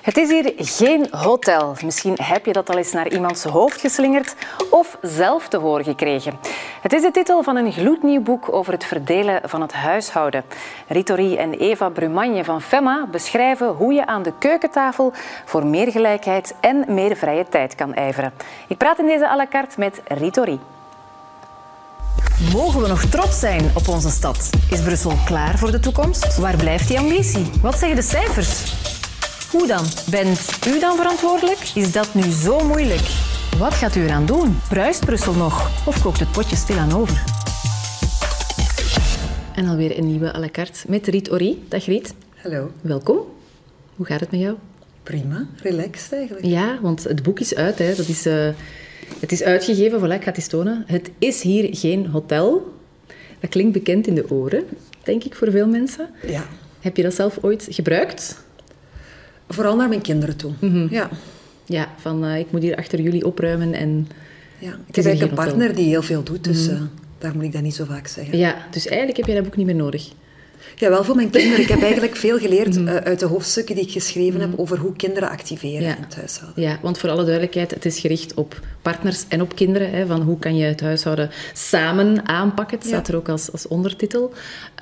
Het is hier geen hotel. Misschien heb je dat al eens naar iemands hoofd geslingerd of zelf te horen gekregen. Het is de titel van een gloednieuw boek over het verdelen van het huishouden. Ritori en Eva Brumagne van Femma beschrijven hoe je aan de keukentafel voor meer gelijkheid en meer vrije tijd kan ijveren. Ik praat in deze à la carte met Ritori. Mogen we nog trots zijn op onze stad? Is Brussel klaar voor de toekomst? Waar blijft die ambitie? Wat zeggen de cijfers? Hoe dan? Bent u dan verantwoordelijk? Is dat nu zo moeilijk? Wat gaat u eraan doen? Bruist Brussel nog? Of kookt het potje stilaan over? En alweer een nieuwe à la carte met Riet Ori. Dag Riet. Hallo. Welkom. Hoe gaat het met jou? Prima, relaxed eigenlijk. Ja, want het boek is uit. Hè. Dat is, uh, het is uitgegeven. Voilà, ik ga het eens tonen. Het is hier geen hotel. Dat klinkt bekend in de oren, denk ik, voor veel mensen. Ja. Heb je dat zelf ooit gebruikt? Vooral naar mijn kinderen toe. Ja. Ja, van uh, ik moet hier achter jullie opruimen en... Ja, ik heb eigenlijk een partner die heel veel doet, dus uh, daar moet ik dat niet zo vaak zeggen. Ja, dus eigenlijk heb jij dat boek niet meer nodig. Ja, wel voor mijn kinderen. Ik heb eigenlijk veel geleerd uh, uit de hoofdstukken die ik geschreven heb over hoe kinderen activeren ja. in het huishouden. Ja, want voor alle duidelijkheid, het is gericht op partners en op kinderen. Hè, van hoe kan je het huishouden samen aanpakken. Het staat Ja. er ook als, als ondertitel.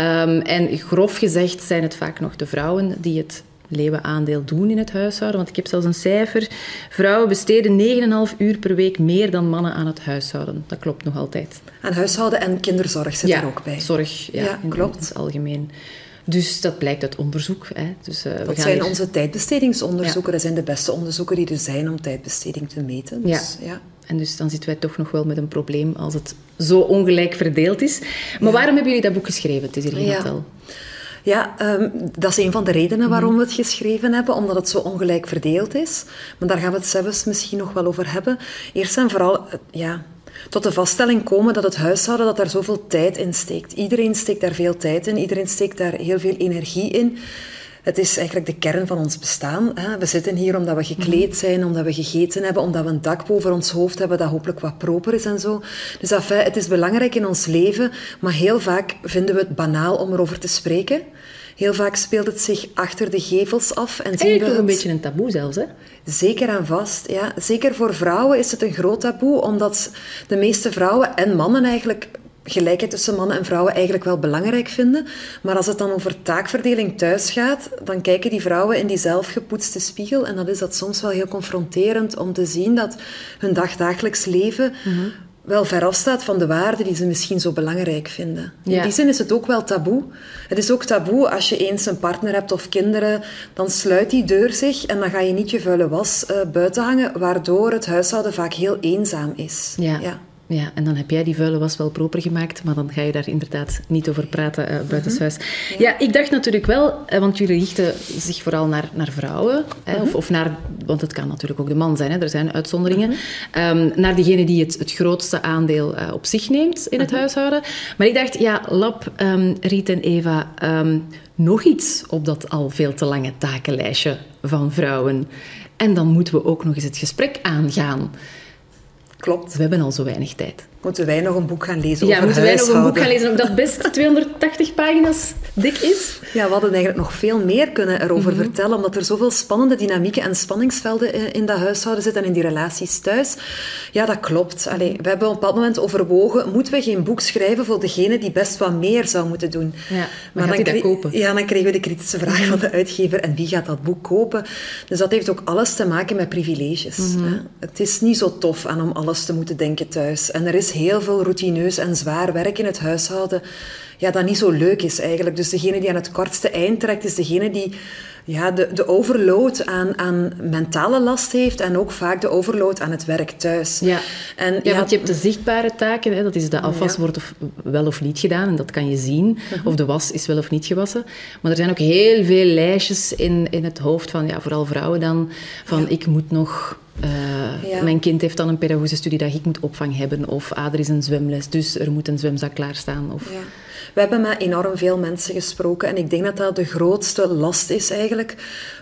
Um, en grof gezegd zijn het vaak nog de vrouwen die het leeuwenaandeel doen in het huishouden. Want ik heb zelfs een cijfer. Vrouwen besteden 9,5 uur per week meer dan mannen aan het huishouden. Dat klopt nog altijd. Aan huishouden en kinderzorg zit ja, er ook bij. zorg. Ja, Ja, in, klopt. in het algemeen. Dus dat blijkt uit onderzoek. Hè. Dus, uh, we Dat gaan zijn hier- onze tijdbestedingsonderzoeken. Dat zijn de beste onderzoeken die er zijn om tijdbesteding te meten. Dus, ja. En dus dan zitten wij toch nog wel met een probleem als het zo ongelijk verdeeld is. Maar waarom hebben jullie dat boek geschreven? Het is hier geen Ja. Ja, ehm, dat is een van de redenen waarom we het geschreven hebben, omdat het zo ongelijk verdeeld is. Maar daar gaan we het zelfs misschien nog wel over hebben. Eerst en vooral, eh, ja, tot de vaststelling komen dat het huishouden dat daar zoveel tijd in steekt. Iedereen steekt daar veel tijd in, iedereen steekt daar heel veel energie in. Het is eigenlijk de kern van ons bestaan. Hè. We zitten hier omdat we gekleed zijn, omdat we gegeten hebben, omdat we een dak boven ons hoofd hebben dat hopelijk wat proper is en zo. Dus enfin, het is belangrijk in ons leven, maar heel vaak vinden we het banaal om erover te spreken. Heel vaak speelt het zich achter de gevels af en zien we Eigenlijk het een beetje een taboe zelfs, hè? Zeker en vast, ja. Zeker voor vrouwen is het een groot taboe, omdat de meeste vrouwen en mannen eigenlijk gelijkheid tussen mannen en vrouwen eigenlijk wel belangrijk vinden. Maar als het dan over taakverdeling thuis gaat, dan kijken die vrouwen in die zelfgepoetste spiegel. En dan is dat soms wel heel confronterend om te zien dat hun dagdagelijks leven wel ver afstaat van de waarden die ze misschien zo belangrijk vinden. In Ja. die zin is het ook wel taboe. Het is ook taboe als je eens een partner hebt of kinderen, dan sluit die deur zich en dan ga je niet je vuile was eh, buiten hangen, waardoor het huishouden vaak heel eenzaam is. Ja. ja. En dan heb jij die vuile was wel proper gemaakt, maar dan ga je daar inderdaad niet over praten uh, buitenshuis. Ja. ik dacht natuurlijk wel, eh, want jullie richten zich vooral naar, naar vrouwen, hè, of, of naar, want het kan natuurlijk ook de man zijn, hè, er zijn uitzonderingen, um, naar diegene die het, het grootste aandeel uh, op zich neemt in het huishouden. Maar ik dacht, ja, Lab, um, Riet en Eva, um, nog iets op dat al veel te lange takenlijstje van vrouwen. En dan moeten we ook nog eens het gesprek aangaan. Klopt. We hebben al zo weinig tijd. Moeten wij nog een boek gaan lezen ja, over moeten wij nog een boek gaan lezen dat best 280 pagina's dik is? Ja, we hadden eigenlijk nog veel meer kunnen erover mm -hmm. vertellen, omdat er zoveel spannende dynamieken en spanningsvelden in dat huishouden zitten en in die relaties thuis. Ja, dat klopt. Allee, we hebben op een bepaald moment overwogen, moeten we geen boek schrijven voor degene die best wat meer zou moeten doen? Ja, maar, maar gaat dan dat kopen? Ja, dan kregen we de kritische vraag van de uitgever, en wie gaat dat boek kopen? Dus dat heeft ook alles te maken met privileges. Mm -hmm. Het is niet zo tof aan om alles te moeten denken thuis. En er is heel veel routineus en zwaar werk in het huishouden, ja, dat niet zo leuk is eigenlijk. Dus degene die aan het kortste eind trekt, is degene die ja, de, de overload aan, aan mentale last heeft en ook vaak de overload aan het werk thuis. Ja, en, ja, ja want je hebt de zichtbare taken, hè, dat is de afwas ja. wordt of wel of niet gedaan en dat kan je zien. -huh. Of de was is wel of niet gewassen. Maar er zijn ook heel veel lijstjes in, in het hoofd van, ja, vooral vrouwen dan, van ja. ik moet nog... Uh, ja. Mijn kind heeft dan een pedagogische studie dat ik moet opvang hebben. Of ah, er is een zwemles, dus er moet een zwemzak klaarstaan. Of... Ja. We hebben met enorm veel mensen gesproken en ik denk dat dat de grootste last is eigenlijk,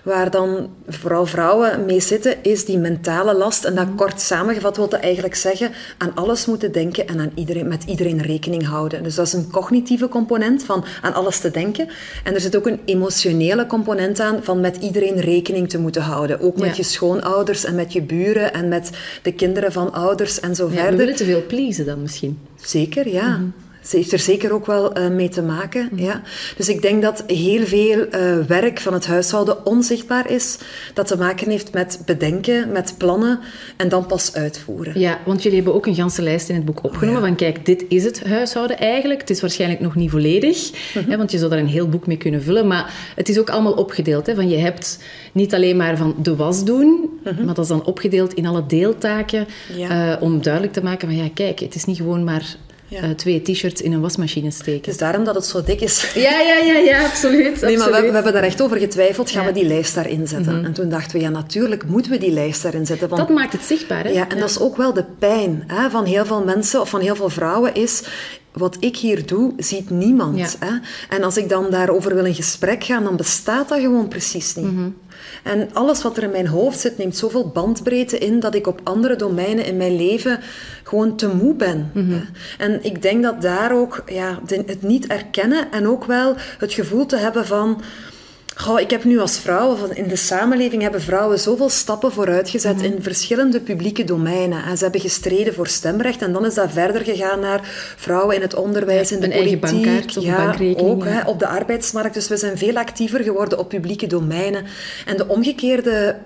waar dan vooral vrouwen mee zitten, is die mentale last. En dat kort samengevat wil dat eigenlijk zeggen, aan alles moeten denken en aan iedereen, met iedereen rekening houden. Dus dat is een cognitieve component van aan alles te denken. En er zit ook een emotionele component aan van met iedereen rekening te moeten houden. Ook met je schoonouders en met je buren en met de kinderen van ouders en zo ja, verder. We willen te veel pleasen dan misschien. Zeker, ja. Mm Ze heeft er zeker ook wel uh, mee te maken. Mm ja. Dus ik denk dat heel veel uh, werk van het huishouden onzichtbaar is. Dat te maken heeft met bedenken, met plannen en dan pas uitvoeren. Ja, want jullie hebben ook een ganse lijst in het boek opgenomen. Oh, ja. Van kijk, dit is het huishouden eigenlijk. Het is waarschijnlijk nog niet volledig. Mm -hmm. hè, want je zou daar een heel boek mee kunnen vullen. Maar het is ook allemaal opgedeeld. Hè, van je hebt niet alleen maar van de was doen. Mm -hmm. Maar dat is dan opgedeeld in alle deeltaken. Ja. Uh, om duidelijk te maken van ja, kijk, het is niet gewoon maar ja. uh, twee t-shirts in een wasmachine steken. Is daarom dat het zo dik is. Ja, ja, ja, ja absoluut. Nee, absoluut. maar we, we, hebben daar echt over getwijfeld. Gaan ja. we die lijst daarin zetten? Mm -hmm. En toen dachten we, ja, natuurlijk moeten we die lijst daarin zetten. Want, dat maakt het zichtbaar, hè? Ja, en dat is ook wel de pijn hè, van heel veel mensen of van heel veel vrouwen is wat ik hier doe, ziet niemand. Ja. Hè? En als ik dan daarover wil in gesprek gaan, dan bestaat dat gewoon precies niet. Mm -hmm. En alles wat er in mijn hoofd zit, neemt zoveel bandbreedte in dat ik op andere domeinen in mijn leven gewoon te moe ben. Mm -hmm. En ik denk dat daar ook ja, het niet erkennen en ook wel het gevoel te hebben van. Goh, ik heb nu als vrouw, in de samenleving hebben vrouwen zoveel stappen vooruitgezet mm -hmm. in verschillende publieke domeinen. En ze hebben gestreden voor stemrecht en dan is dat verder gegaan naar vrouwen in het onderwijs, ja, in de politiek. Bankkaart, ja, ook ja. hè, op de arbeidsmarkt. Dus we zijn veel actiever geworden op publieke domeinen. En de omgekeerde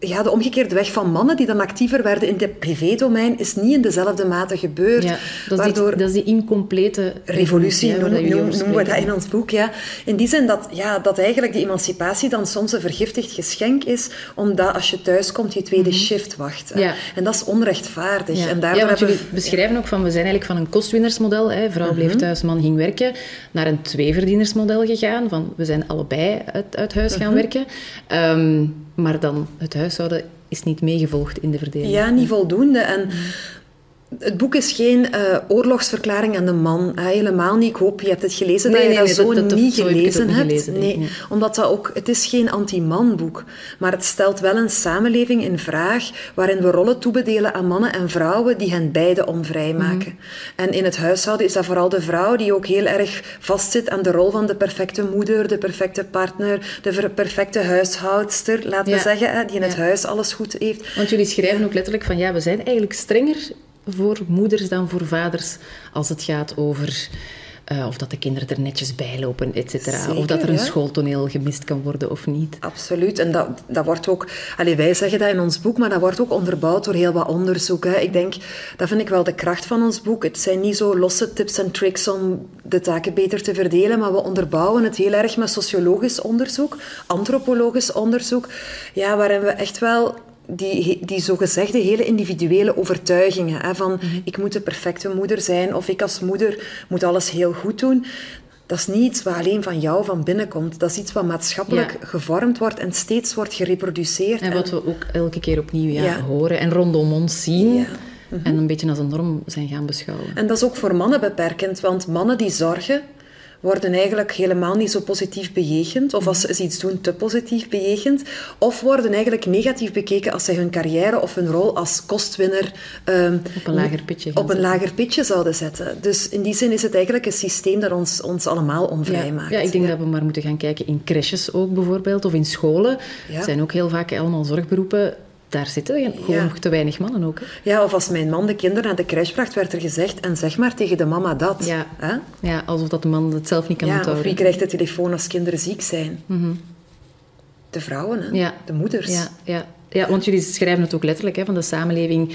ja, de omgekeerde weg van mannen die dan actiever werden in het privédomein is niet in dezelfde mate gebeurd. Ja, dat, is waardoor die, dat is die incomplete revolutie, ja, noemen, noem, noemen we dat in ons boek. Ja. In die zin dat, ja, dat eigenlijk die emancipatie dan soms een vergiftigd geschenk is, omdat als je thuis komt je tweede mm -hmm. shift wacht. Ja. En dat is onrechtvaardig. Ja, en ja want jullie we... beschrijven ook van, we zijn eigenlijk van een kostwinnersmodel, hè, vrouw bleef mm -hmm. thuis, man ging werken, naar een tweeverdienersmodel gegaan, van we zijn allebei uit, uit huis gaan mm -hmm. werken. Um, maar dan het huishouden is niet meegevolgd in de verdeling. Ja, niet voldoende. En het boek is geen uh, oorlogsverklaring aan de man. Hè, helemaal niet. Ik hoop, je hebt het gelezen, nee, dat je nee, dat zo dat, dat, niet zo gelezen hebt. Gelezen, nee, nee, omdat dat ook... Het is geen anti-man-boek. Maar het stelt wel een samenleving in vraag waarin we rollen toebedelen aan mannen en vrouwen die hen beide onvrij maken. Mm -hmm. En in het huishouden is dat vooral de vrouw die ook heel erg vastzit aan de rol van de perfecte moeder, de perfecte partner, de perfecte huishoudster, laten ja. we zeggen, hè, die in het huis alles goed heeft. Want jullie schrijven ook letterlijk van ja, we zijn eigenlijk strenger voor moeders dan voor vaders als het gaat over uh, of dat de kinderen er netjes bij lopen, et cetera. Of dat er een schooltoneel gemist kan worden of niet. Absoluut. En dat, dat wordt ook... Allez, wij zeggen dat in ons boek, maar dat wordt ook onderbouwd door heel wat onderzoek. Hè. Ik denk, dat vind ik wel de kracht van ons boek. Het zijn niet zo losse tips en tricks om de taken beter te verdelen, maar we onderbouwen het heel erg met sociologisch onderzoek, antropologisch onderzoek, ja, waarin we echt wel die, die zogezegde hele individuele overtuigingen. Hè, van mm-hmm. ik moet de perfecte moeder zijn of ik als moeder moet alles heel goed doen. Dat is niet iets wat alleen van jou van binnen komt. Dat is iets wat maatschappelijk ja. gevormd wordt en steeds wordt gereproduceerd. En wat en... we ook elke keer opnieuw ja, ja. horen en rondom ons zien. En een beetje als een norm zijn gaan beschouwen. En dat is ook voor mannen beperkend, want mannen die zorgen worden eigenlijk helemaal niet zo positief bejegend, of als ze iets doen te positief bejegend, of worden eigenlijk negatief bekeken als zij hun carrière of hun rol als kostwinner um, op een lager pitje, op een lager pitje zouden zetten. Dus in die zin is het eigenlijk een systeem dat ons, ons allemaal onvrij ja. maakt. Ja, ik denk ja. dat we maar moeten gaan kijken in crèches ook bijvoorbeeld, of in scholen. Ja. zijn ook heel vaak allemaal zorgberoepen daar zitten gewoon nog te weinig mannen ook. Hè? Ja, of als mijn man de kinderen naar de crash bracht, werd er gezegd, en zeg maar tegen de mama dat. Ja, hè? ja alsof dat de man het zelf niet kan ja, onthouden. Of wie krijgt de telefoon als kinderen ziek zijn? Mm -hmm. De vrouwen, hè? Ja. de moeders. Ja, ja. Ja, want jullie schrijven het ook letterlijk, hè, van de samenleving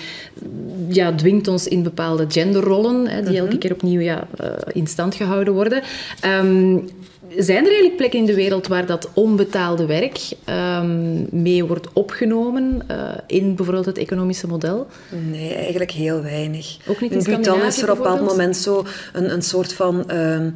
ja, dwingt ons in bepaalde genderrollen, hè, die mm -hmm. elke keer opnieuw ja, uh, in stand gehouden worden. Um, zijn er eigenlijk plekken in de wereld waar dat onbetaalde werk um, mee wordt opgenomen uh, in bijvoorbeeld het economische model? Nee, eigenlijk heel weinig. Ook niet in, in Bhutan is er op een bepaald moment zo een, een soort van um,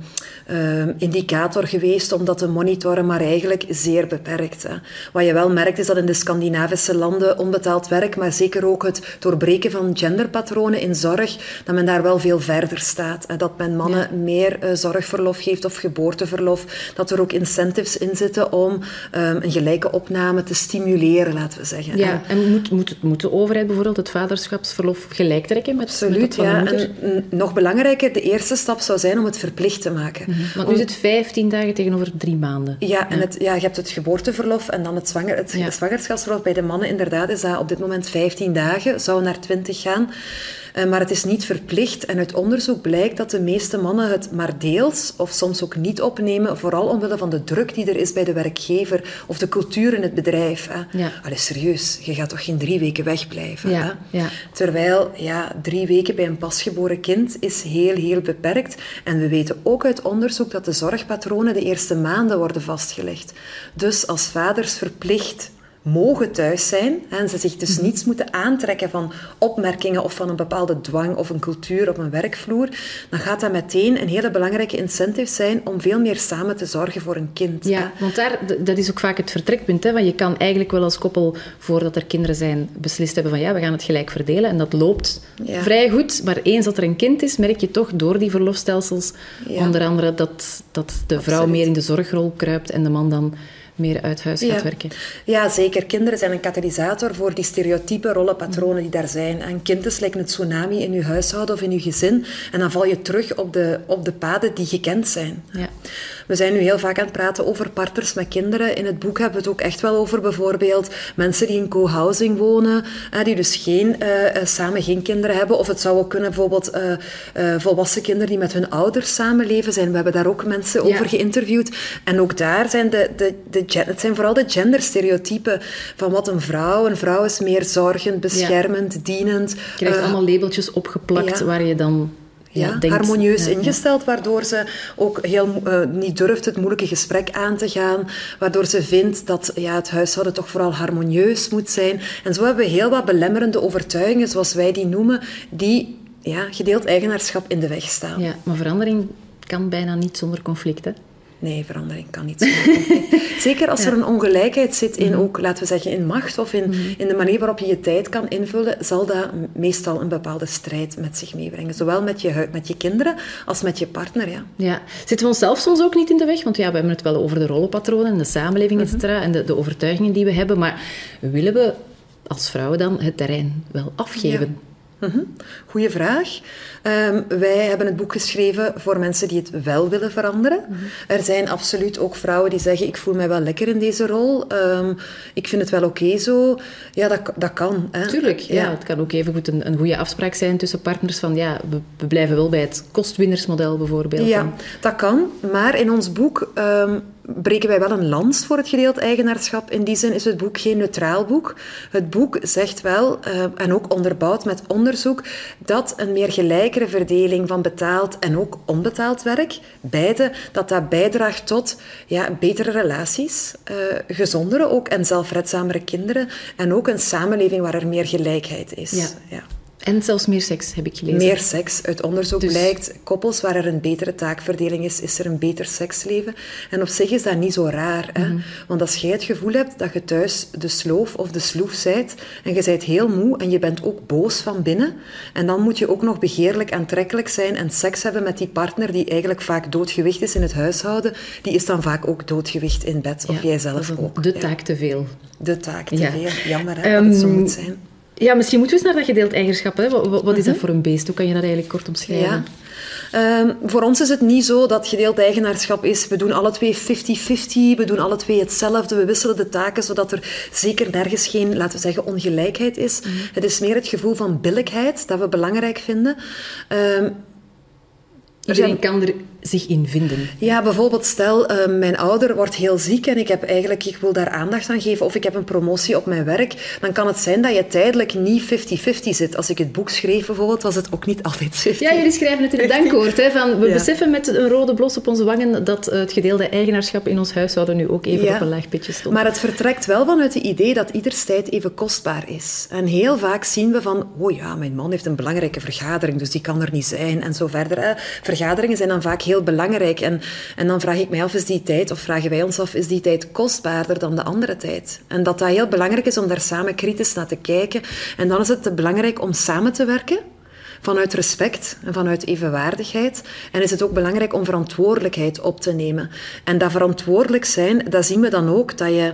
um, indicator geweest om dat te monitoren, maar eigenlijk zeer beperkt. Hè. Wat je wel merkt is dat in de Scandinavische landen onbetaald werk, maar zeker ook het doorbreken van genderpatronen in zorg, dat men daar wel veel verder staat. Hè. Dat men mannen ja. meer uh, zorgverlof geeft of geboorteverlof dat er ook incentives in zitten om um, een gelijke opname te stimuleren, laten we zeggen. Ja, en moet, moet, moet de overheid bijvoorbeeld het vaderschapsverlof gelijk trekken met, Absoluut, met ja. En nog belangrijker, de eerste stap zou zijn om het verplicht te maken. Mm -hmm. Want nu is het 15 dagen tegenover drie maanden. Ja, en het, ja, je hebt het geboorteverlof en dan het, zwanger, het ja. zwangerschapsverlof. Bij de mannen inderdaad is dat op dit moment 15 dagen, zou naar 20 gaan. Maar het is niet verplicht en uit onderzoek blijkt dat de meeste mannen het maar deels of soms ook niet opnemen, vooral omwille van de druk die er is bij de werkgever of de cultuur in het bedrijf. Hè. Ja. Allee, serieus, je gaat toch geen drie weken wegblijven? Ja, hè? ja. Terwijl ja, drie weken bij een pasgeboren kind is heel, heel beperkt. En we weten ook uit onderzoek dat de zorgpatronen de eerste maanden worden vastgelegd. Dus als vaders verplicht mogen thuis zijn en ze zich dus niets moeten aantrekken van opmerkingen of van een bepaalde dwang of een cultuur op een werkvloer, dan gaat dat meteen een hele belangrijke incentive zijn om veel meer samen te zorgen voor een kind. Ja, hè. want daar, dat is ook vaak het vertrekpunt. Hè, want je kan eigenlijk wel als koppel, voordat er kinderen zijn, beslist hebben van ja, we gaan het gelijk verdelen. En dat loopt Ja. vrij goed. Maar eens dat er een kind is, merk je toch door die verlofstelsels, Ja. onder andere, dat, dat de vrouw Absoluut. meer in de zorgrol kruipt en de man dan meer uit huis gaat Ja. werken. Ja, zeker. Kinderen zijn een katalysator voor die stereotype rollenpatronen die daar zijn. Een kind is like een tsunami in je huishouden of in je gezin. En dan val je terug op de, op de paden die gekend zijn. Ja. We zijn nu heel vaak aan het praten over partners met kinderen. In het boek hebben we het ook echt wel over bijvoorbeeld mensen die in co-housing wonen, eh, die dus geen, eh, eh, samen geen kinderen hebben. Of het zou ook kunnen bijvoorbeeld volwassen kinderen die met hun ouders samenleven zijn. We hebben daar ook mensen Ja. over geïnterviewd. En ook daar zijn de, de, de, het zijn vooral de genderstereotypen van wat een vrouw. Een vrouw is meer zorgend, beschermend, dienend. Je krijgt allemaal labeltjes opgeplakt ja. waar je dan ja, denkt... harmonieus ingesteld, waardoor ze ook heel eh, niet durft het moeilijke gesprek aan te gaan, waardoor ze vindt dat ja, het huishouden toch vooral harmonieus moet zijn. En zo hebben we heel wat belemmerende overtuigingen, zoals wij die noemen, die ja, gedeeld eigenaarschap in de weg staan. Ja, maar verandering kan bijna niet zonder conflict, hè? Nee, verandering kan niet conflict. Zeker als er een ongelijkheid zit in ook, laten we zeggen, in macht of in, in de manier waarop je je tijd kan invullen, zal dat meestal een bepaalde strijd met zich meebrengen. Zowel met je, met je kinderen als met je partner, ja. Ja. Zitten we onszelf soms ook niet in de weg? Want ja, we hebben het wel over de rollenpatronen en de samenleving, et cetera, en de, de overtuigingen die we hebben. Maar willen we als vrouwen dan het terrein wel afgeven? Mhm. Goeie vraag. Ehm, wij hebben het boek geschreven voor mensen die het wel willen veranderen. Er zijn absoluut ook vrouwen die zeggen: Ik voel mij wel lekker in deze rol. Ehm, ik vind het wel oké zo. Ja, dat, dat kan. Hè. Tuurlijk, ja. Het kan ook evengoed een, een goede afspraak zijn tussen partners van ja, we, we blijven wel bij het kostwinnersmodel bijvoorbeeld. Ja, dat kan. Maar in ons boek ehm, breken wij wel een lans voor het gedeeld eigenaarschap. In die zin is het boek geen neutraal boek. Het boek zegt wel, eh, en ook onderbouwd met onderzoek, dat een meer gelijkere verdeling van betaald en ook onbetaald werk, beide, dat dat bijdraagt tot ja, betere relaties, eh, gezondere ook en zelfredzamere kinderen en ook een samenleving waar er meer gelijkheid is. Ja. Ja. En zelfs meer seks, heb ik gelezen. Meer seks. Uit onderzoek Dus- blijkt, koppels waar er een betere taakverdeling is, is er een beter seksleven. En op zich is dat niet zo raar. Hè? Mhm. Want als jij het gevoel hebt dat je thuis de sloof of de sloef zijt, en je bent heel moe en je bent ook boos van binnen, en dan moet je ook nog begeerlijk aantrekkelijk zijn en seks hebben met die partner die eigenlijk vaak doodgewicht is in het huishouden, die is dan vaak ook doodgewicht in bed. Of jij zelf ook. De Ja. taak te veel. De taak te Ja. veel. Jammer hè, dat het zo Ehm, moet zijn. Ja, misschien moeten we eens naar dat gedeeld eigenschap. Hè? Wat, wat is dat voor een beest? Hoe kan je dat eigenlijk kort omschrijven? Mhm. Ja. Ehm, voor ons is het niet zo dat gedeeld eigenaarschap is. We doen alle twee 50-50, we doen alle twee hetzelfde, we wisselen de taken, zodat er zeker nergens geen, laten we zeggen, ongelijkheid is. Het is meer het gevoel van billijkheid dat we belangrijk vinden. Er Iedereen zijn- kan er zich in vinden? Ja, bijvoorbeeld stel, uh, mijn ouder wordt heel ziek en ik heb eigenlijk, ik wil daar aandacht aan geven of ik heb een promotie op mijn werk, dan kan het zijn dat je tijdelijk niet 50-50 zit. Als ik het boek schreef bijvoorbeeld, was het ook niet altijd 50. Ja, jullie schrijven het in het dankwoord. Hè, van, we beseffen met een rode blos op onze wangen dat het gedeelde eigenaarschap in ons huishouden nu ook even op een laag pitje stond. Maar het vertrekt wel vanuit het idee dat ieders tijd even kostbaar is. En heel vaak zien we van, oh ja, mijn man heeft een belangrijke vergadering, dus die kan er niet zijn en zo verder. Hè. Vergaderingen zijn dan vaak heel belangrijk. En, en dan vraag ik mij af, is die tijd, of vragen wij ons af, is die tijd kostbaarder dan de andere tijd? En dat dat heel belangrijk is om daar samen kritisch naar te kijken. En dan is het belangrijk om samen te werken vanuit respect en vanuit evenwaardigheid. En is het ook belangrijk om verantwoordelijkheid op te nemen. En dat verantwoordelijk zijn, dat zien we dan ook dat je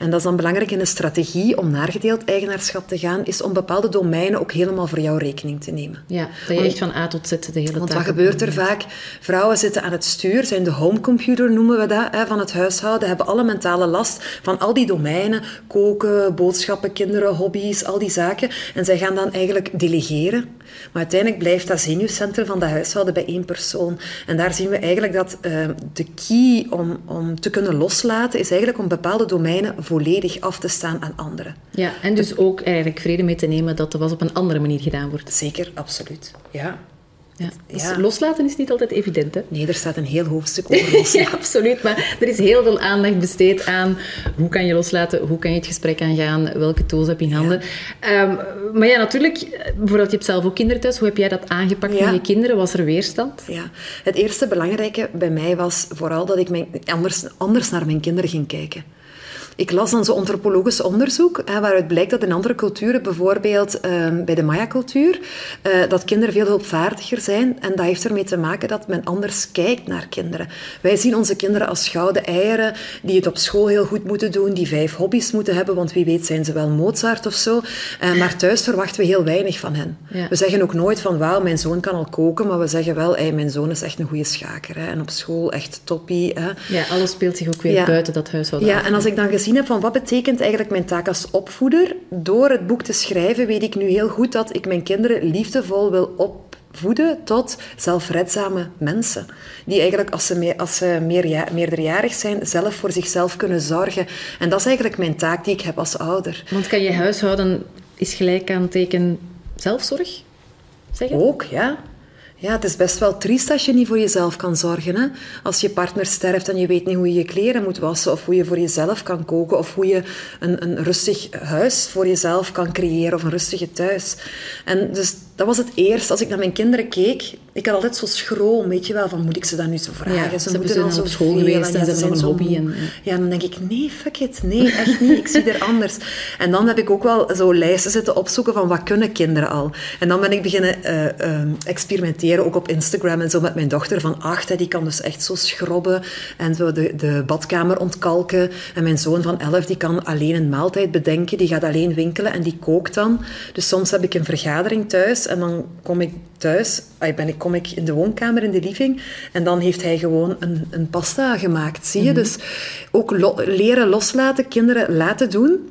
en dat is dan belangrijk in een strategie om naar gedeeld eigenaarschap te gaan, is om bepaalde domeinen ook helemaal voor jou rekening te nemen. Ja, dat je echt van A tot Z de hele tijd. Want wat gebeurt er vaak? Vrouwen zitten aan het stuur, zijn de homecomputer noemen we dat, hè, van het huishouden, hebben alle mentale last van al die domeinen, koken, boodschappen, kinderen, hobby's, al die zaken. En zij gaan dan eigenlijk delegeren. Maar uiteindelijk blijft dat zenuwcentrum van dat huishouden bij één persoon. En daar zien we eigenlijk dat uh, de key om, om te kunnen loslaten, is eigenlijk om bepaalde domeinen volledig af te staan aan anderen. Ja, en dus ook eigenlijk vrede mee te nemen dat er was op een andere manier gedaan wordt. Zeker, absoluut. Ja. Ja, dus loslaten is niet altijd evident, hè? Nee, er staat een heel hoofdstuk over loslaten. ja, absoluut. Maar er is heel veel aandacht besteed aan hoe kan je loslaten, hoe kan je het gesprek aangaan, welke tools heb je in handen. Ehm, maar ja, natuurlijk, bijvoorbeeld je hebt zelf ook kinderen thuis. Hoe heb jij dat aangepakt met je kinderen? Was er weerstand? Ja, het eerste belangrijke bij mij was vooral dat ik mijn, anders, anders naar mijn kinderen ging kijken. Ik las dan zo'n antropologisch onderzoek, hè, waaruit blijkt dat in andere culturen, bijvoorbeeld ehm, bij de Maya-cultuur, uh, dat kinderen veel hulpvaardiger zijn. En dat heeft ermee te maken dat men anders kijkt naar kinderen. Wij zien onze kinderen als gouden eieren, die het op school heel goed moeten doen, die vijf hobby's moeten hebben, want wie weet zijn ze wel Mozart of zo. Uh, maar thuis verwachten we heel weinig van hen. We zeggen ook nooit van, wauw, mijn zoon kan al koken, maar we zeggen wel, hey, mijn zoon is echt een goede schaker. Hè, en op school echt toppie. Hè. Ja, alles speelt zich ook weer ja. buiten dat huishouden Ja, en als ik dan gezien heb van wat betekent eigenlijk mijn taak als opvoeder, door het boek te schrijven weet ik nu heel goed dat ik mijn kinderen liefdevol wil opvoeden tot zelfredzame mensen. Die eigenlijk, als ze, meer, als ze meer, meerderjarig zijn, zelf voor zichzelf kunnen zorgen. En dat is eigenlijk mijn taak die ik heb als ouder. Want kan je huishouden is gelijk aan teken zelfzorg? Zeggen? Ook, ja. Ja, het is best wel triest als je niet voor jezelf kan zorgen. Hè? Als je partner sterft en je weet niet hoe je je kleren moet wassen, of hoe je voor jezelf kan koken, of hoe je een, een rustig huis voor jezelf kan creëren, of een rustige thuis. En dus dat was het eerst. Als ik naar mijn kinderen keek, ik had altijd zo schroom, weet je wel, van moet ik ze dan nu zo vragen? Ja, ze, ze moeten dan zo school geweest en, ze hebben een hobby. En, ja. dan denk ik, nee, fuck it, nee, echt niet, ik zie er anders. En dan heb ik ook wel zo lijsten zitten opzoeken van wat kunnen kinderen al. En dan ben ik beginnen uh, uh, experimenteren, ook op Instagram en zo met mijn dochter van acht, hè, die kan dus echt zo schrobben en zo de, de badkamer ontkalken. En mijn zoon van elf, die kan alleen een maaltijd bedenken, die gaat alleen winkelen en die kookt dan. Dus soms heb ik een vergadering thuis en dan kom ik thuis, ben ik, kom ik in de woonkamer, in de living, en dan heeft hij gewoon een, een pasta gemaakt, zie je? Mhm. Dus ook leren loslaten, kinderen laten doen.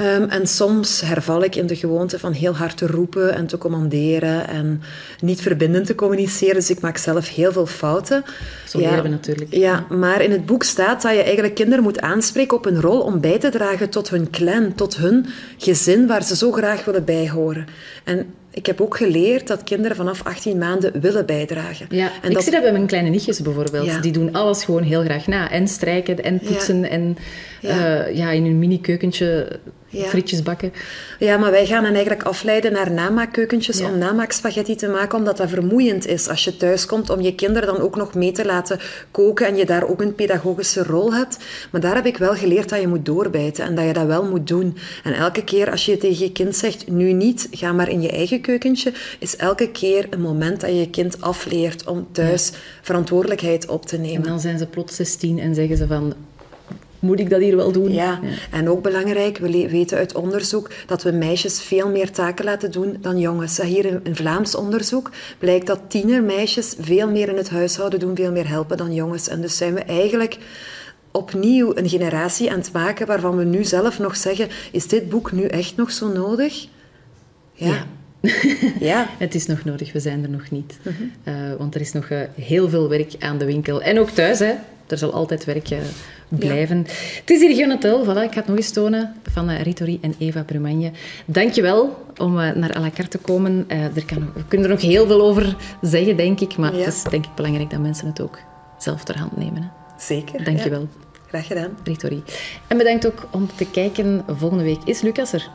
Um, en soms herval ik in de gewoonte van heel hard te roepen en te commanderen en niet verbindend te communiceren. Dus ik maak zelf heel veel fouten. Zo ja, leren natuurlijk. Ja, maar in het boek staat dat je eigenlijk kinderen moet aanspreken op een rol om bij te dragen tot hun clan, tot hun gezin waar ze zo graag willen bijhoren. En ik heb ook geleerd dat kinderen vanaf 18 maanden willen bijdragen. Ja, en ik zie dat bij mijn kleine nichtjes bijvoorbeeld. Die doen alles gewoon heel graag na. En strijken en poetsen en ja. Uh, ja in hun mini-keukentje frietjes bakken. Ja, maar wij gaan hen eigenlijk afleiden naar namaakkeukentjes om namaakspaghetti te maken, omdat dat vermoeiend is als je thuis komt om je kinderen dan ook nog mee te laten koken en je daar ook een pedagogische rol hebt. Maar daar heb ik wel geleerd dat je moet doorbijten en dat je dat wel moet doen. En elke keer als je tegen je kind zegt, nu niet, ga maar in je eigen keukentje, is elke keer een moment dat je je kind afleert om thuis verantwoordelijkheid op te nemen. En dan zijn ze plots 16 en zeggen ze van, moet ik dat hier wel doen? Ja, en ook belangrijk, we weten uit onderzoek dat we meisjes veel meer taken laten doen dan jongens. Hier in Vlaams onderzoek blijkt dat tienermeisjes veel meer in het huishouden doen, veel meer helpen dan jongens. En dus zijn we eigenlijk opnieuw een generatie aan het maken waarvan we nu zelf nog zeggen, is dit boek nu echt nog zo nodig? ja. Ja. het is nog nodig, we zijn er nog niet. Uh, want er is nog uh, heel veel werk aan de winkel. En ook thuis, hè. Er zal altijd werk uh, blijven. Ja. Het is hier Gunatel, voilà, ik ga het nog eens tonen, van Ritori en Eva Brumagne. Dankjewel om naar à la carte te komen. er kan, we kunnen er nog heel veel over zeggen, denk ik. Maar ja. het is denk ik belangrijk dat mensen het ook zelf ter hand nemen. Hè. Zeker. Dankjewel. Graag gedaan. Ritori. En bedankt ook om te kijken. Volgende week is Lucas er.